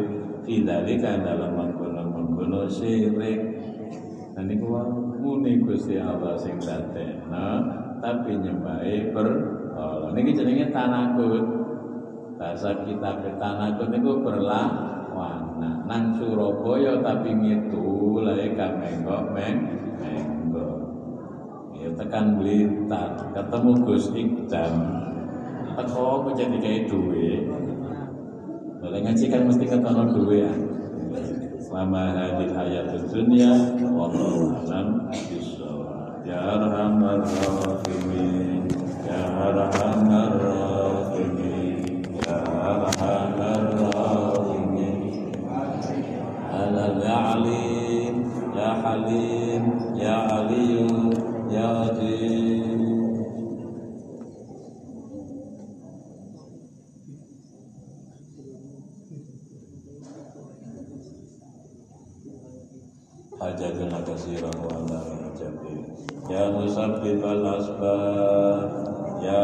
fidzalika dalam mengkono syirik. Dan niku muni Gusti Allah sing dadekna tapi nyembahe ber Allah niki jenenge tanakut. Bahasa kita tanakut niku berlawan nang Surabaya tapi ngitu lae kamenggo meng menggo ya tekan Blitar. Ketemu Gus Ikdam. Teko kok jadi kayak duwe? Boleh ngaji kan mesti ketemu duwe ya selama hadil hayat dunia wallahu alam ya arhamar rahimin ya arhamar rahimin ya arhamar rahimin. Alal alim ya halim ya aliyu ya aziz ala hajati ya musabbibal asbab ya